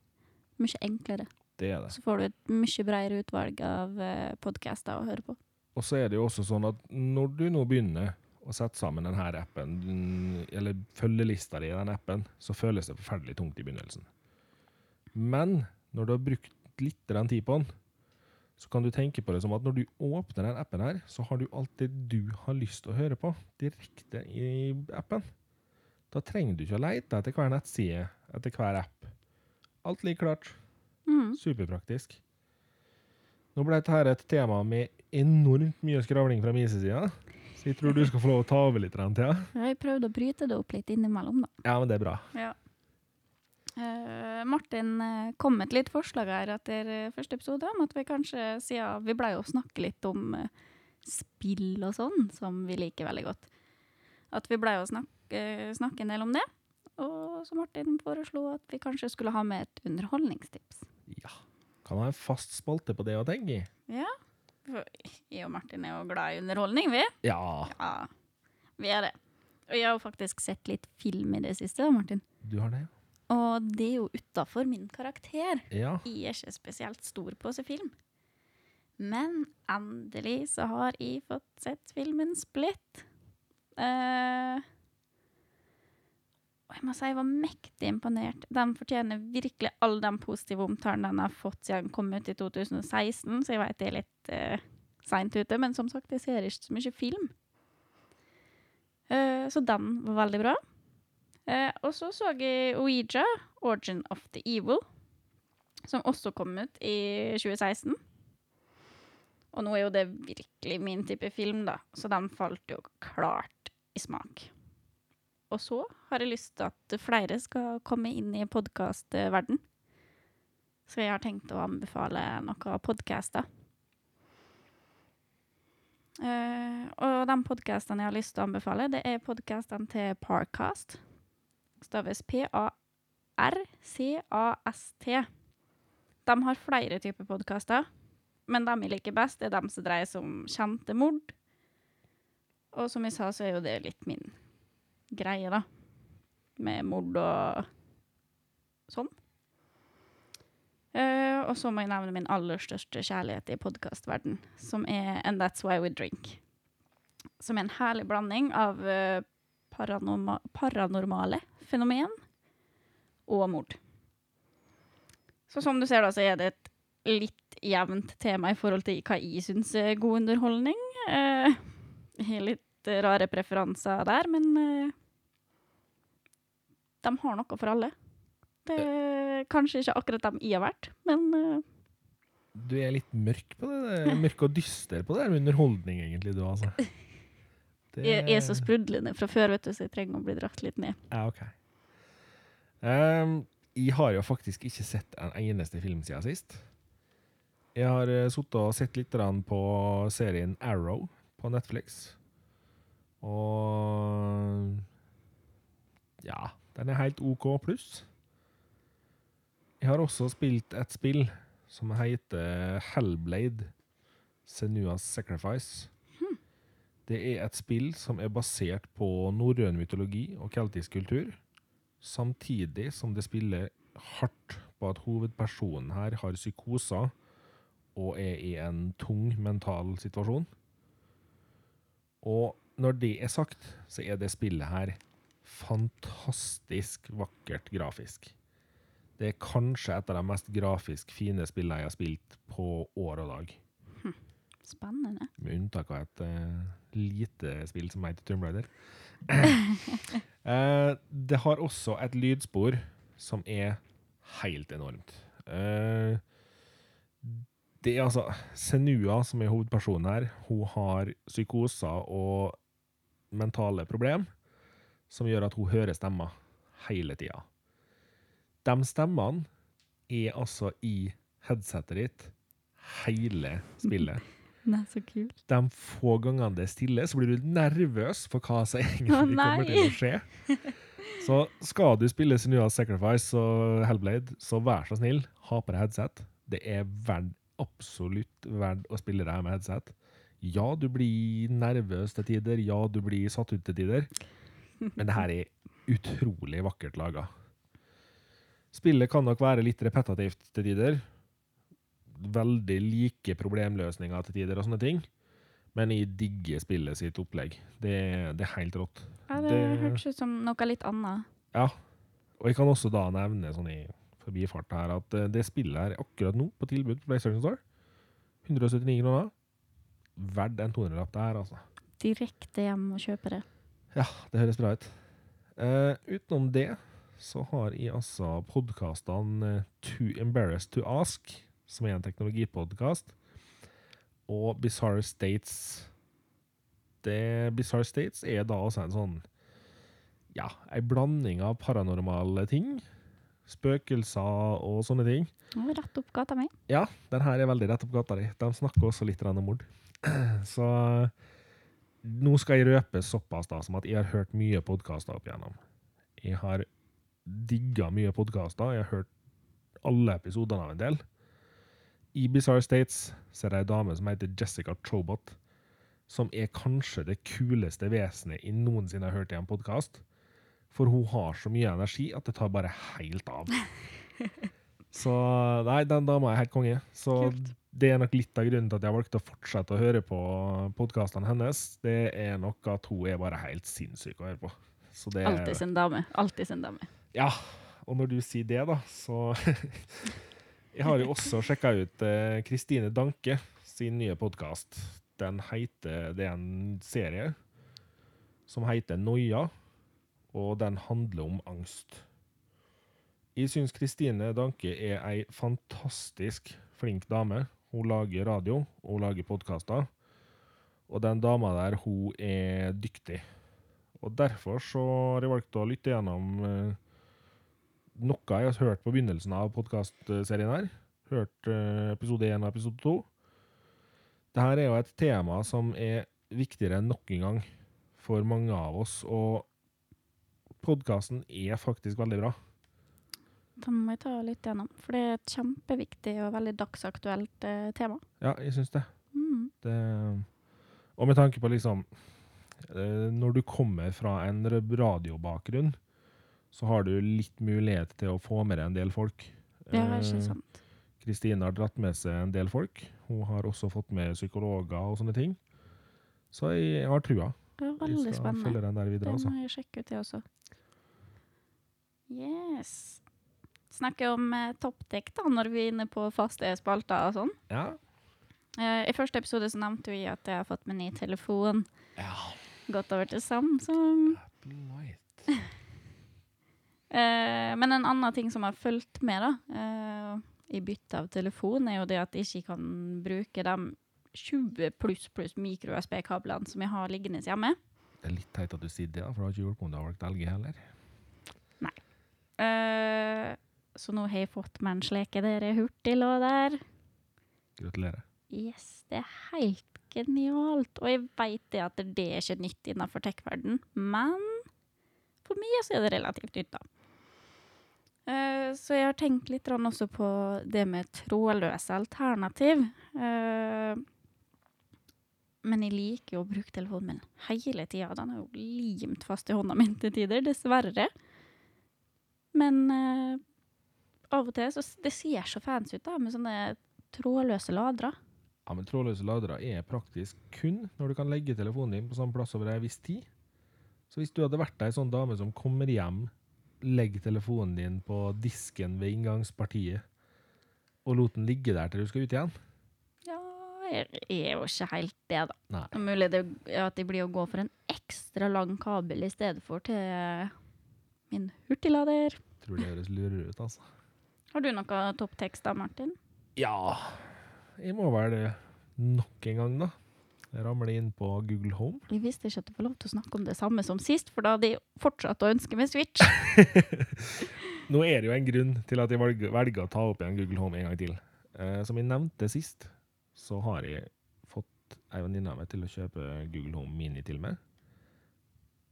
mye enklere. Det er det. Så får du et mye bredere utvalg av uh, podcaster å høre på. Og så er det jo også sånn at når du nå begynner å sette sammen denne appen, mm, eller følgelista di i den appen, så føles det forferdelig tungt i begynnelsen. Men når du har brukt litt tid på den, så kan du tenke på det som at når du åpner den appen her, så har du alt det du har lyst til å høre på, direkte i appen. Da trenger du ikke å lete etter hver nettside, etter hver app. Alt ligger klart. Mm. Superpraktisk. Nå ble dette et tema med enormt mye skravling fra min side, så jeg tror du skal få lov å ta over litt, Thea. Jeg prøvde å bryte det opp litt innimellom, da. Ja, men det er bra. Ja. Uh, Martin eh, kom med et litt forslag her etter eh, første episode om at vi kanskje, siden vi ble jo snakke litt om uh, spill og sånn, som vi liker veldig godt, at vi ble jo snakke, snakke en del om det. Og så Martin foreslo at vi kanskje skulle ha med et underholdningstips. Ja. Kan ha en fast spalte på det å tenke i. Ja. For jeg og Martin er jo glad i underholdning, vi. Ja. Ja, vi er det. Og jeg har faktisk sett litt film i det siste, Martin. Du har det, Og det er jo utafor min karakter. ja? Jeg er ikke spesielt stor på å se film. Men endelig så har jeg fått sett filmen Split. Uh, og jeg må si jeg var mektig imponert. Den fortjener virkelig all den positive omtalen den har fått siden den kom ut i 2016, så jeg vet det er litt uh, seint ute. Men som sagt, jeg ser ikke så mye film. Eh, så den var veldig bra. Eh, og så så jeg Ouija, Origin of the Evil, som også kom ut i 2016. Og nå er jo det virkelig min type film, da, så den falt jo klart i smak. Og så har jeg lyst til at flere skal komme inn i podkastverden. Så jeg har tenkt å anbefale noen podcaster. Eh, og de podkastene jeg har lyst til å anbefale, det er podkastene til Parcast. Staves P-A-R-C-A-S-T. De har flere typer podkaster, men de jeg liker best, er de som dreier seg om kjente mord. Og som jeg sa, så er jo det litt min greie, da. Med mord og sånn. Eh, og så må jeg nevne min aller største kjærlighet i podkastverden, som er And That's Why We Drink. Som er en herlig blanding av uh, paranorma paranormale fenomen og mord. Så som du ser, da, så er det et litt jevnt tema i forhold til hva jeg syns er god underholdning. Uh, har litt rare preferanser der, men uh, de har noe for alle. Det er kanskje ikke akkurat dem jeg har vært, men eh, Du er litt mørk på det. Mørk og dyster på det med underholdning, egentlig, du, altså. Det- jeg er så sprudlende fra før, vet du, så jeg trenger å bli dratt litt ned. Ja, OK. Um, jeg har jo faktisk ikke sett en eneste film siden sist. Jeg har uh, sittet og sett litt på serien Arrow på Netflix. Og Ja, den er helt OK pluss. Jeg har også spilt et spill som heter Hellblade Senuas Sacrifice. Det er et spill som er basert på norrøn mytologi og keltisk kultur, samtidig som det spiller hardt på at hovedpersonen her har psykoser og er i en tung mental situasjon. Og når det er sagt, så er det spillet her fantastisk vakkert grafisk. Det er kanskje et av de mest grafisk fine spillene jeg har spilt på år og dag. Spennende. Med unntak av et uh, lite spill som heter Tomb Raider. uh, det har også et lydspor som er helt enormt. Uh, det er altså Senua, som er hovedpersonen her, hun har psykoser og mentale problem som gjør at hun hører stemmer hele tida. De stemmene er altså i headsetet ditt hele spillet. Er så kult. De få gangene det er stille, så blir du nervøs for hva som egentlig Å, kommer til å skje. Så skal du spille Sinua Sacrifice og Hellblade, så vær så snill, ha på deg headset. Det er verd, absolutt verdt å spille det her med headset. Ja, du blir nervøs til tider, ja, du blir satt ut til tider, men det her er utrolig vakkert laga. Spillet kan nok være litt repetitivt til tider. Veldig like problemløsninger til tider og sånne ting. Men jeg digger spillet sitt opplegg. Det, det er helt rått. Ja, det, Det- hørtes ut som noe litt annet. Ja. Og jeg kan også da nevne sånn i forbifart her at eh, det spillet her er akkurat nå på tilbud på PlayStation Store. 179 kroner. Verdt en 200-lapp det her, altså. Direkte hjem og kjøpe det. Ja, det høres bra ut. Uh, utenom det så har jeg altså podkastene Too Embarrassed to Ask, som er en teknologipodkast, og Bizarre States. Det Bizarre States er da også en sånn ja, ei blanding av paranormale ting, spøkelser og sånne ting. Rett opp gata mi. Ja, den her er veldig rett opp gata di. De snakker også litt om mord. Så nå skal jeg røpe såpass da, som at jeg har hørt mye podkaster opp igjennom. Jeg har digga mye podkaster. Jeg har hørt alle episodene av en del. I Bizarre States så er det ei dame som heter Jessica Chobot, som er kanskje det kuleste vesenet jeg noensinne har hørt i en podkast. For hun har så mye energi at det tar bare helt av. Så nei, den dama er helt konge. Så Kult. det er nok litt av grunnen til at jeg valgte å fortsette å høre på podkastene hennes. Det er nok at hun er bare helt sinnssyk å høre på. Så det, Alltid sin dame. Alltid sin dame. Ja, og når du sier det, da, så Jeg har jo også sjekka ut eh, Kristine Danke sin nye podkast. Den heter Det er en serie som heter Noia, og den handler om angst. Jeg syns Kristine Danke er ei fantastisk flink dame. Hun lager radio, hun lager podkaster. Og den dama der, hun er dyktig. Og derfor så har jeg valgt å lytte gjennom eh, noe jeg har hørt på begynnelsen av podkastserien her. Hørt eh, episode 1 og episode 2. Dette er jo et tema som er viktigere enn nok en gang for mange av oss, og podkasten er faktisk veldig bra. Den må jeg ta litt gjennom, for det er et kjempeviktig og veldig dagsaktuelt eh, tema. Ja, jeg syns det. Mm. det. Og med tanke på liksom eh, Når du kommer fra en radiobakgrunn, så har du litt mulighet til å få med deg en del folk. Det er Eh, ikke sant. Kristine har dratt med seg en del folk. Hun har også fått med psykologer og sånne ting. Så jeg har trua. Det Jeg veldig skal spennende. følge den der videre, Det altså. må jeg sjekke ut, det også. Yes. Snakke om eh, toppdekk da, når vi er inne på faste spalter og sånn. Ja. Eh, I første episode så nevnte vi at jeg har fått meg ny telefon. ja. Gått over til Samsung. Eh, men en annen ting som har fulgt med da, eh, i bytte av telefon, er jo det at jeg ikke kan bruke de 20 pluss pluss mikro-USB-kablene som jeg har liggende hjemme. Det er litt teit at du sier det, da, for du har ikke hjulpet om du har valgt LG heller. Eh, så nå har jeg fått meg en sleke der lå hurtiglader. Gratulerer. Yes, det er helt genialt. Og jeg vet det at det er ikke nytt innenfor tech-verden, men for meg så er det relativt nytt, da. Eh, så jeg har tenkt litt også på det med trådløse alternativ. Eh, men jeg liker jo å bruke telefonen min hele tida. Den er jo limt fast i hånda mi til tider, dessverre. Men eh, av og til så det ser så fancy ut da, med sånne trådløse ladere. Ja, men Trådløse ladere er praktisk kun når du kan legge telefonen din på samme plass over ei viss tid. Så hvis du hadde vært ei sånn dame som kommer hjem legge telefonen din på disken ved inngangspartiet og lot den ligge der til du skal ut igjen? Ja, jeg er jo ikke helt det, da. Nei. Det er mulig det, at jeg blir å gå for en ekstra lang kabel i stedet for til min hurtiglader. Tror det høres lurere ut, altså. Har du noe topptekst da, Martin? Ja, jeg må vel det nok en gang, da. Ramler inn på Google Home. Jeg visste ikke at du får lov til å snakke om det samme som sist, for da hadde jeg fortsatt å ønske meg Switch. Nå er det jo en grunn til at jeg velger, velger å ta opp igjen Google Home en gang til. Eh, som jeg nevnte sist, så har jeg fått ei venninne av meg til å kjøpe Google Home Mini til meg.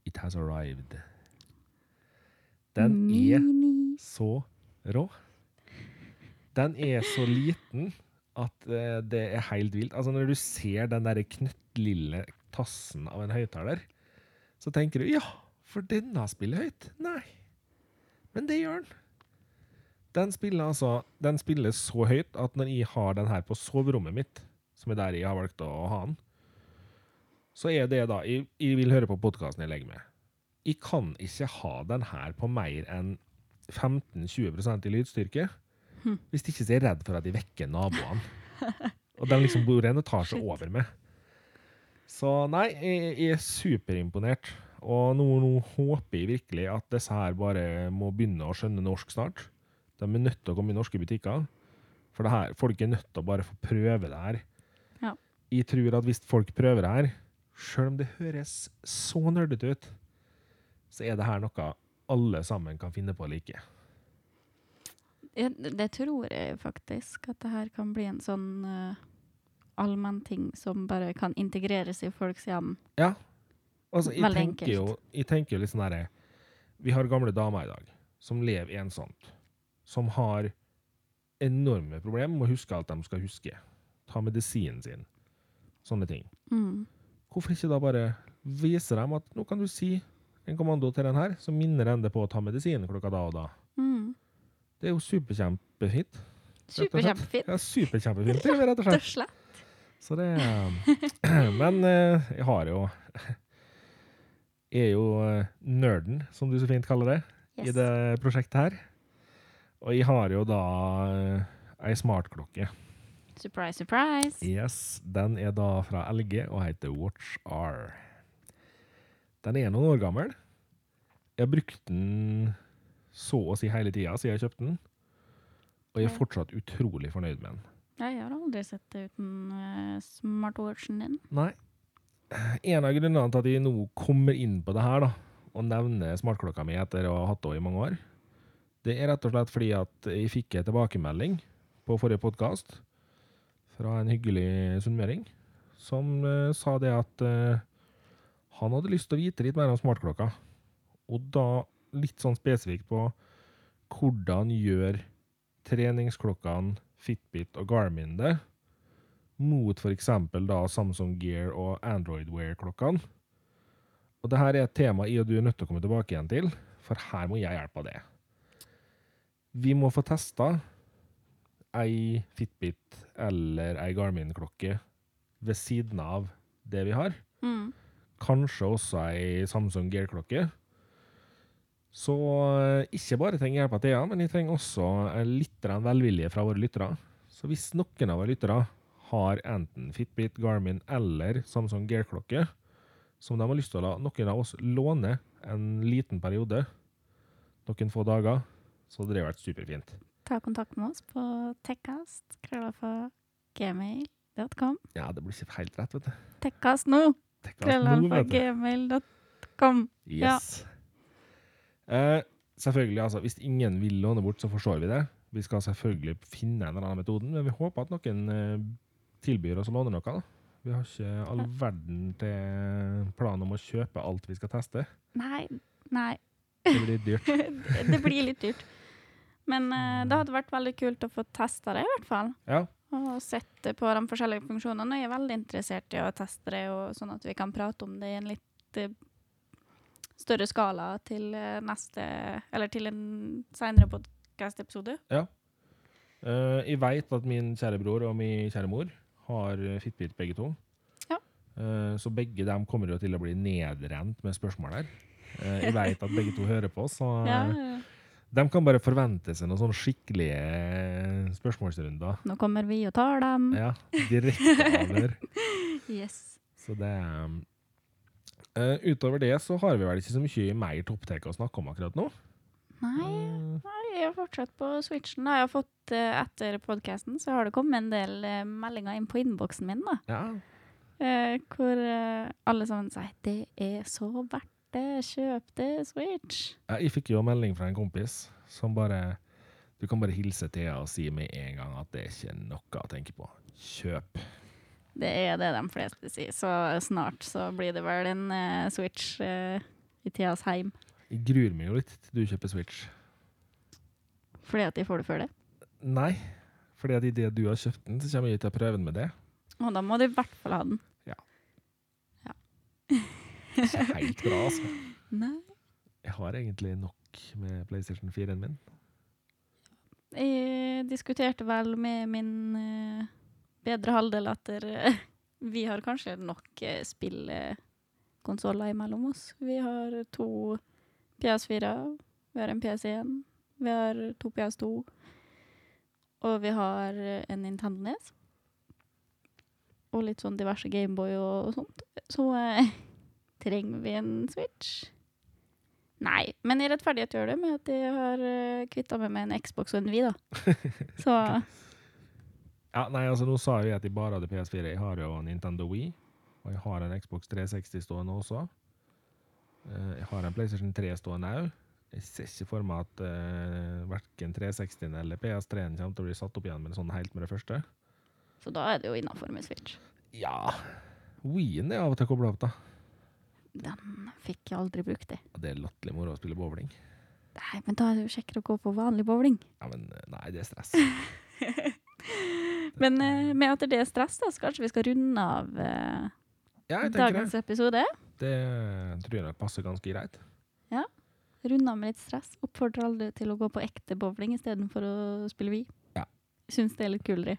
It has arrived. Den er så rå. Den er så liten at eh, det er helt vilt. Altså Når du ser den der knøttlille tassen av en høyttaler, så tenker du ja, for denne spiller høyt. Nei, men det gjør den. Den spiller altså Den spiller så høyt at når jeg har den her på soverommet mitt, som er der jeg har valgt å ha den, så er det da Jeg, jeg vil høre på podkasten jeg legger med. Jeg kan ikke ha den her på mer enn 15-20% i lydstyrke. Hm. Hvis ikke så er jeg redd for at de vekker naboene. Og de liksom bor en etasje Shit. over meg. Så nei, jeg, jeg er superimponert. Og nå, nå håper jeg virkelig at disse her bare må begynne å skjønne norsk snart. De er nødt til å komme i norske butikker. For det her, folk er nødt til å bare få prøve det her. Ja. Jeg tror at hvis folk prøver det her, sjøl om det høres så nerdete ut, så er det her noe alle sammen kan finne på å like. Det tror jeg faktisk, at det her kan bli en sånn uh, allmennting som bare kan integreres i folks hjem. Ja. Altså, jeg Veldig tenker, jo, jeg tenker jo litt sånn herre Vi har gamle damer i dag som lever ensomt. Som har enorme problemer med å huske alt de skal huske. Ta medisinen sin. Sånne ting. Mm. Hvorfor ikke da bare vise dem at nå kan du si en kommando til den her, så minner den deg på å ta medisinen klokka da og da. Det er jo superkjempefint. Superkjempefint. Ja, superkjempefint, er rett og slett. Slett. Så det Men eh, jeg har jo Jeg er jo eh, nerden, som du så fint kaller det, i det prosjektet her. Og jeg har jo da eh, ei smartklokke. Surprise, surprise. Yes, Den er da fra LG og heter Watch R. Den er noen år gammel. Jeg har brukt den så å si hele tida siden jeg kjøpte den. Og jeg er fortsatt utrolig fornøyd med den. Jeg har aldri sett det uten uh, smartwatchen din. Nei. En av grunnene til at jeg nå kommer inn på det her, da, og nevner smartklokka mi etter å ha hatt henne i mange år, det er rett og slett fordi at jeg fikk en tilbakemelding på forrige podkast fra en hyggelig sunnmøring som uh, sa det at uh, han hadde lyst til å vite litt mer om smartklokka. Og da litt sånn spesifikt på hvordan gjør treningsklokkene Fitbit og Garmin det, mot f.eks. da Samsung Gear og Android Wear-klokkene. Og det her er et tema i og du er nødt til å komme tilbake igjen til, for her må jeg hjelpe av det. Vi må få testa ei Fitbit eller ei Garmin-klokke ved siden av det vi har. Mm. Kanskje også ei Samsung Gear-klokke. Så eh, ikke bare trenger hjelp av Thea, men jeg trenger også eh, litt velvilje fra våre lyttere. Så hvis noen av våre lyttere har enten Fitbit, Garmin eller Samsung Gear-klokke, som de har lyst til å la noen av oss låne en liten periode, noen få dager, så hadde det vært superfint. Ta kontakt med oss på tekkast, gmail.com. Ja, det blir ikke helt rett, vet du. Tekkast nå, Tenk at nå, vet du. gmail.com. Ja. Eh, selvfølgelig, altså, hvis ingen vil låne bort, så forstår vi det. Vi skal selvfølgelig finne en eller annen metoden, men vi håper at noen eh, tilbyr oss å låne noe. da. Vi har ikke all verden til plan om å kjøpe alt vi skal teste. Nei, nei. Det blir litt dyrt. det blir litt dyrt. Men eh, det hadde vært veldig kult å få testa det, i hvert fall. Ja, Og sett på de forskjellige funksjonene. Jeg er veldig interessert i å teste det, og sånn at vi kan prate om det i en litt eh, større skala til eh, neste Eller til en seinere podkast-episode. Eh, jeg veit at min kjære bror og min kjære mor har eh, Fitbit begge to. Ja. Uh, så begge dem kommer jo til å bli nedrent med spørsmål her. Uh, Jeg vet at begge to hører på, så Ja, ja. de kan bare forvente seg noen sånne skikkelige spørsmålsrunder. Nå kommer vi og tar dem. Ja, direkteavhør. Yes. Så det eh, Utover det så har vi vel ikke så mye mer topptek å snakke om akkurat nå. Nei, Eh, nei, jeg er fortsatt på switchen. Da. Jeg har fått, uh, Etter podkasten så har det kommet en del uh, meldinger inn på innboksen min. da. ja. Eh, hvor alle sammen sier 'det er så verdt det, kjøp det, Switch'. Ja, Jeg fikk jo melding fra en kompis som bare Du kan bare hilse Thea og si med en gang at det er ikke noe å tenke på. Kjøp. Det er det de fleste sier, så snart så blir det vel en uh, Switch uh, i Theas heim. Jeg gruer meg jo litt til du kjøper Switch. Fordi at de får det før det. Nei, fordi at idet du har kjøpt den, så kommer jeg til å prøve den med det. Og da må du i hvert fall ha den. Ja. ja. Ikke helt bra, altså. Nei. Jeg har egentlig nok med PlayStation 4-en min. Jeg diskuterte vel med min eh, bedre halvdel at eh, vi har kanskje nok uh, spillkonsoller imellom oss. Vi har to PS4, vi har en PS1, vi har to PS2, og vi har eh, en Nintendo NES. Og litt sånn diverse Gameboy og, og sånt. Så eh, trenger vi en Switch? Nei, men i rettferdighet gjør det med at jeg har uh, kvitta meg med en Xbox og en Wii, da. Så Ja, nei, altså Nå sa jeg at jeg bare hadde PS4. Jeg har jo Nintendo Wii, og jeg har en Xbox 360 stående også. Eh, jeg har en PlayStation 3 stående òg. Jeg ser ikke for meg at uh, verken 360 eller PS3-en kommer til å bli satt opp igjen med sånn helt med det første. Så da er det jo innafor med Switch. Ja Wien er av og til kobla opp, da. Den fikk jeg aldri brukt, det. Det er latterlig moro å spille bowling. Nei, men da er det jo kjekkere å gå på vanlig bowling. Ja, men eh, nei, det er stress. Men eh, med at det er stress, da, så kanskje vi skal runde av eh, Ja, dagens det. episode. Det tror jeg passer ganske greit. Ja. Runde av med litt stress. Oppfordrer alle til å gå på ekte bowling istedenfor å spille Wii. Ja. Syns det er litt kulere.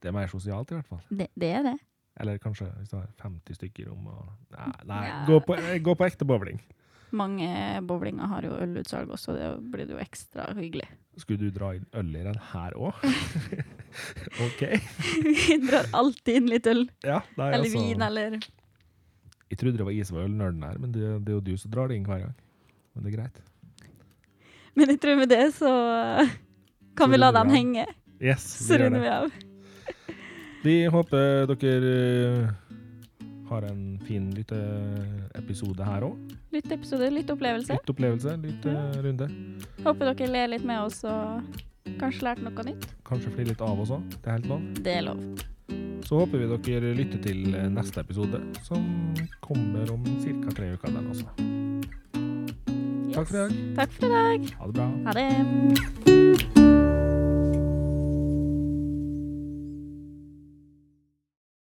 Det er mer sosialt, i hvert fall. Det, det er det. Eller kanskje hvis du har 50 stykker om å Nei, nei Ja. gå, på, eh, gå på ekte bowling. Mange bowlinger har jo ølutsalg også, det blir det jo ekstra hyggelig. Skulle du dra inn øl i den her òg? OK. Vi drar alltid inn litt øl. Ja, nei, Eller altså, vin, eller Jeg trodde det var jeg som var ølnerden her, men det, det er jo du som drar det inn hver gang. Men det er greit. Men jeg tror med det så kan Så vi la dem henge. Yes, vi gjør runder vi av. Vi håper dere eh, har en fin lytteepisode her òg. Litt episode, Litt opplevelse, litt eh, runde. Håper dere ler litt med oss og kanskje lært noe nytt. Kanskje flir litt av oss òg. Det er helt lov. Det er lov. Så håper vi dere lytter til eh, neste episode, som kommer om ca. tre uker. den også. Takk for i dag. Takk for i dag. Ha det bra. Ha det.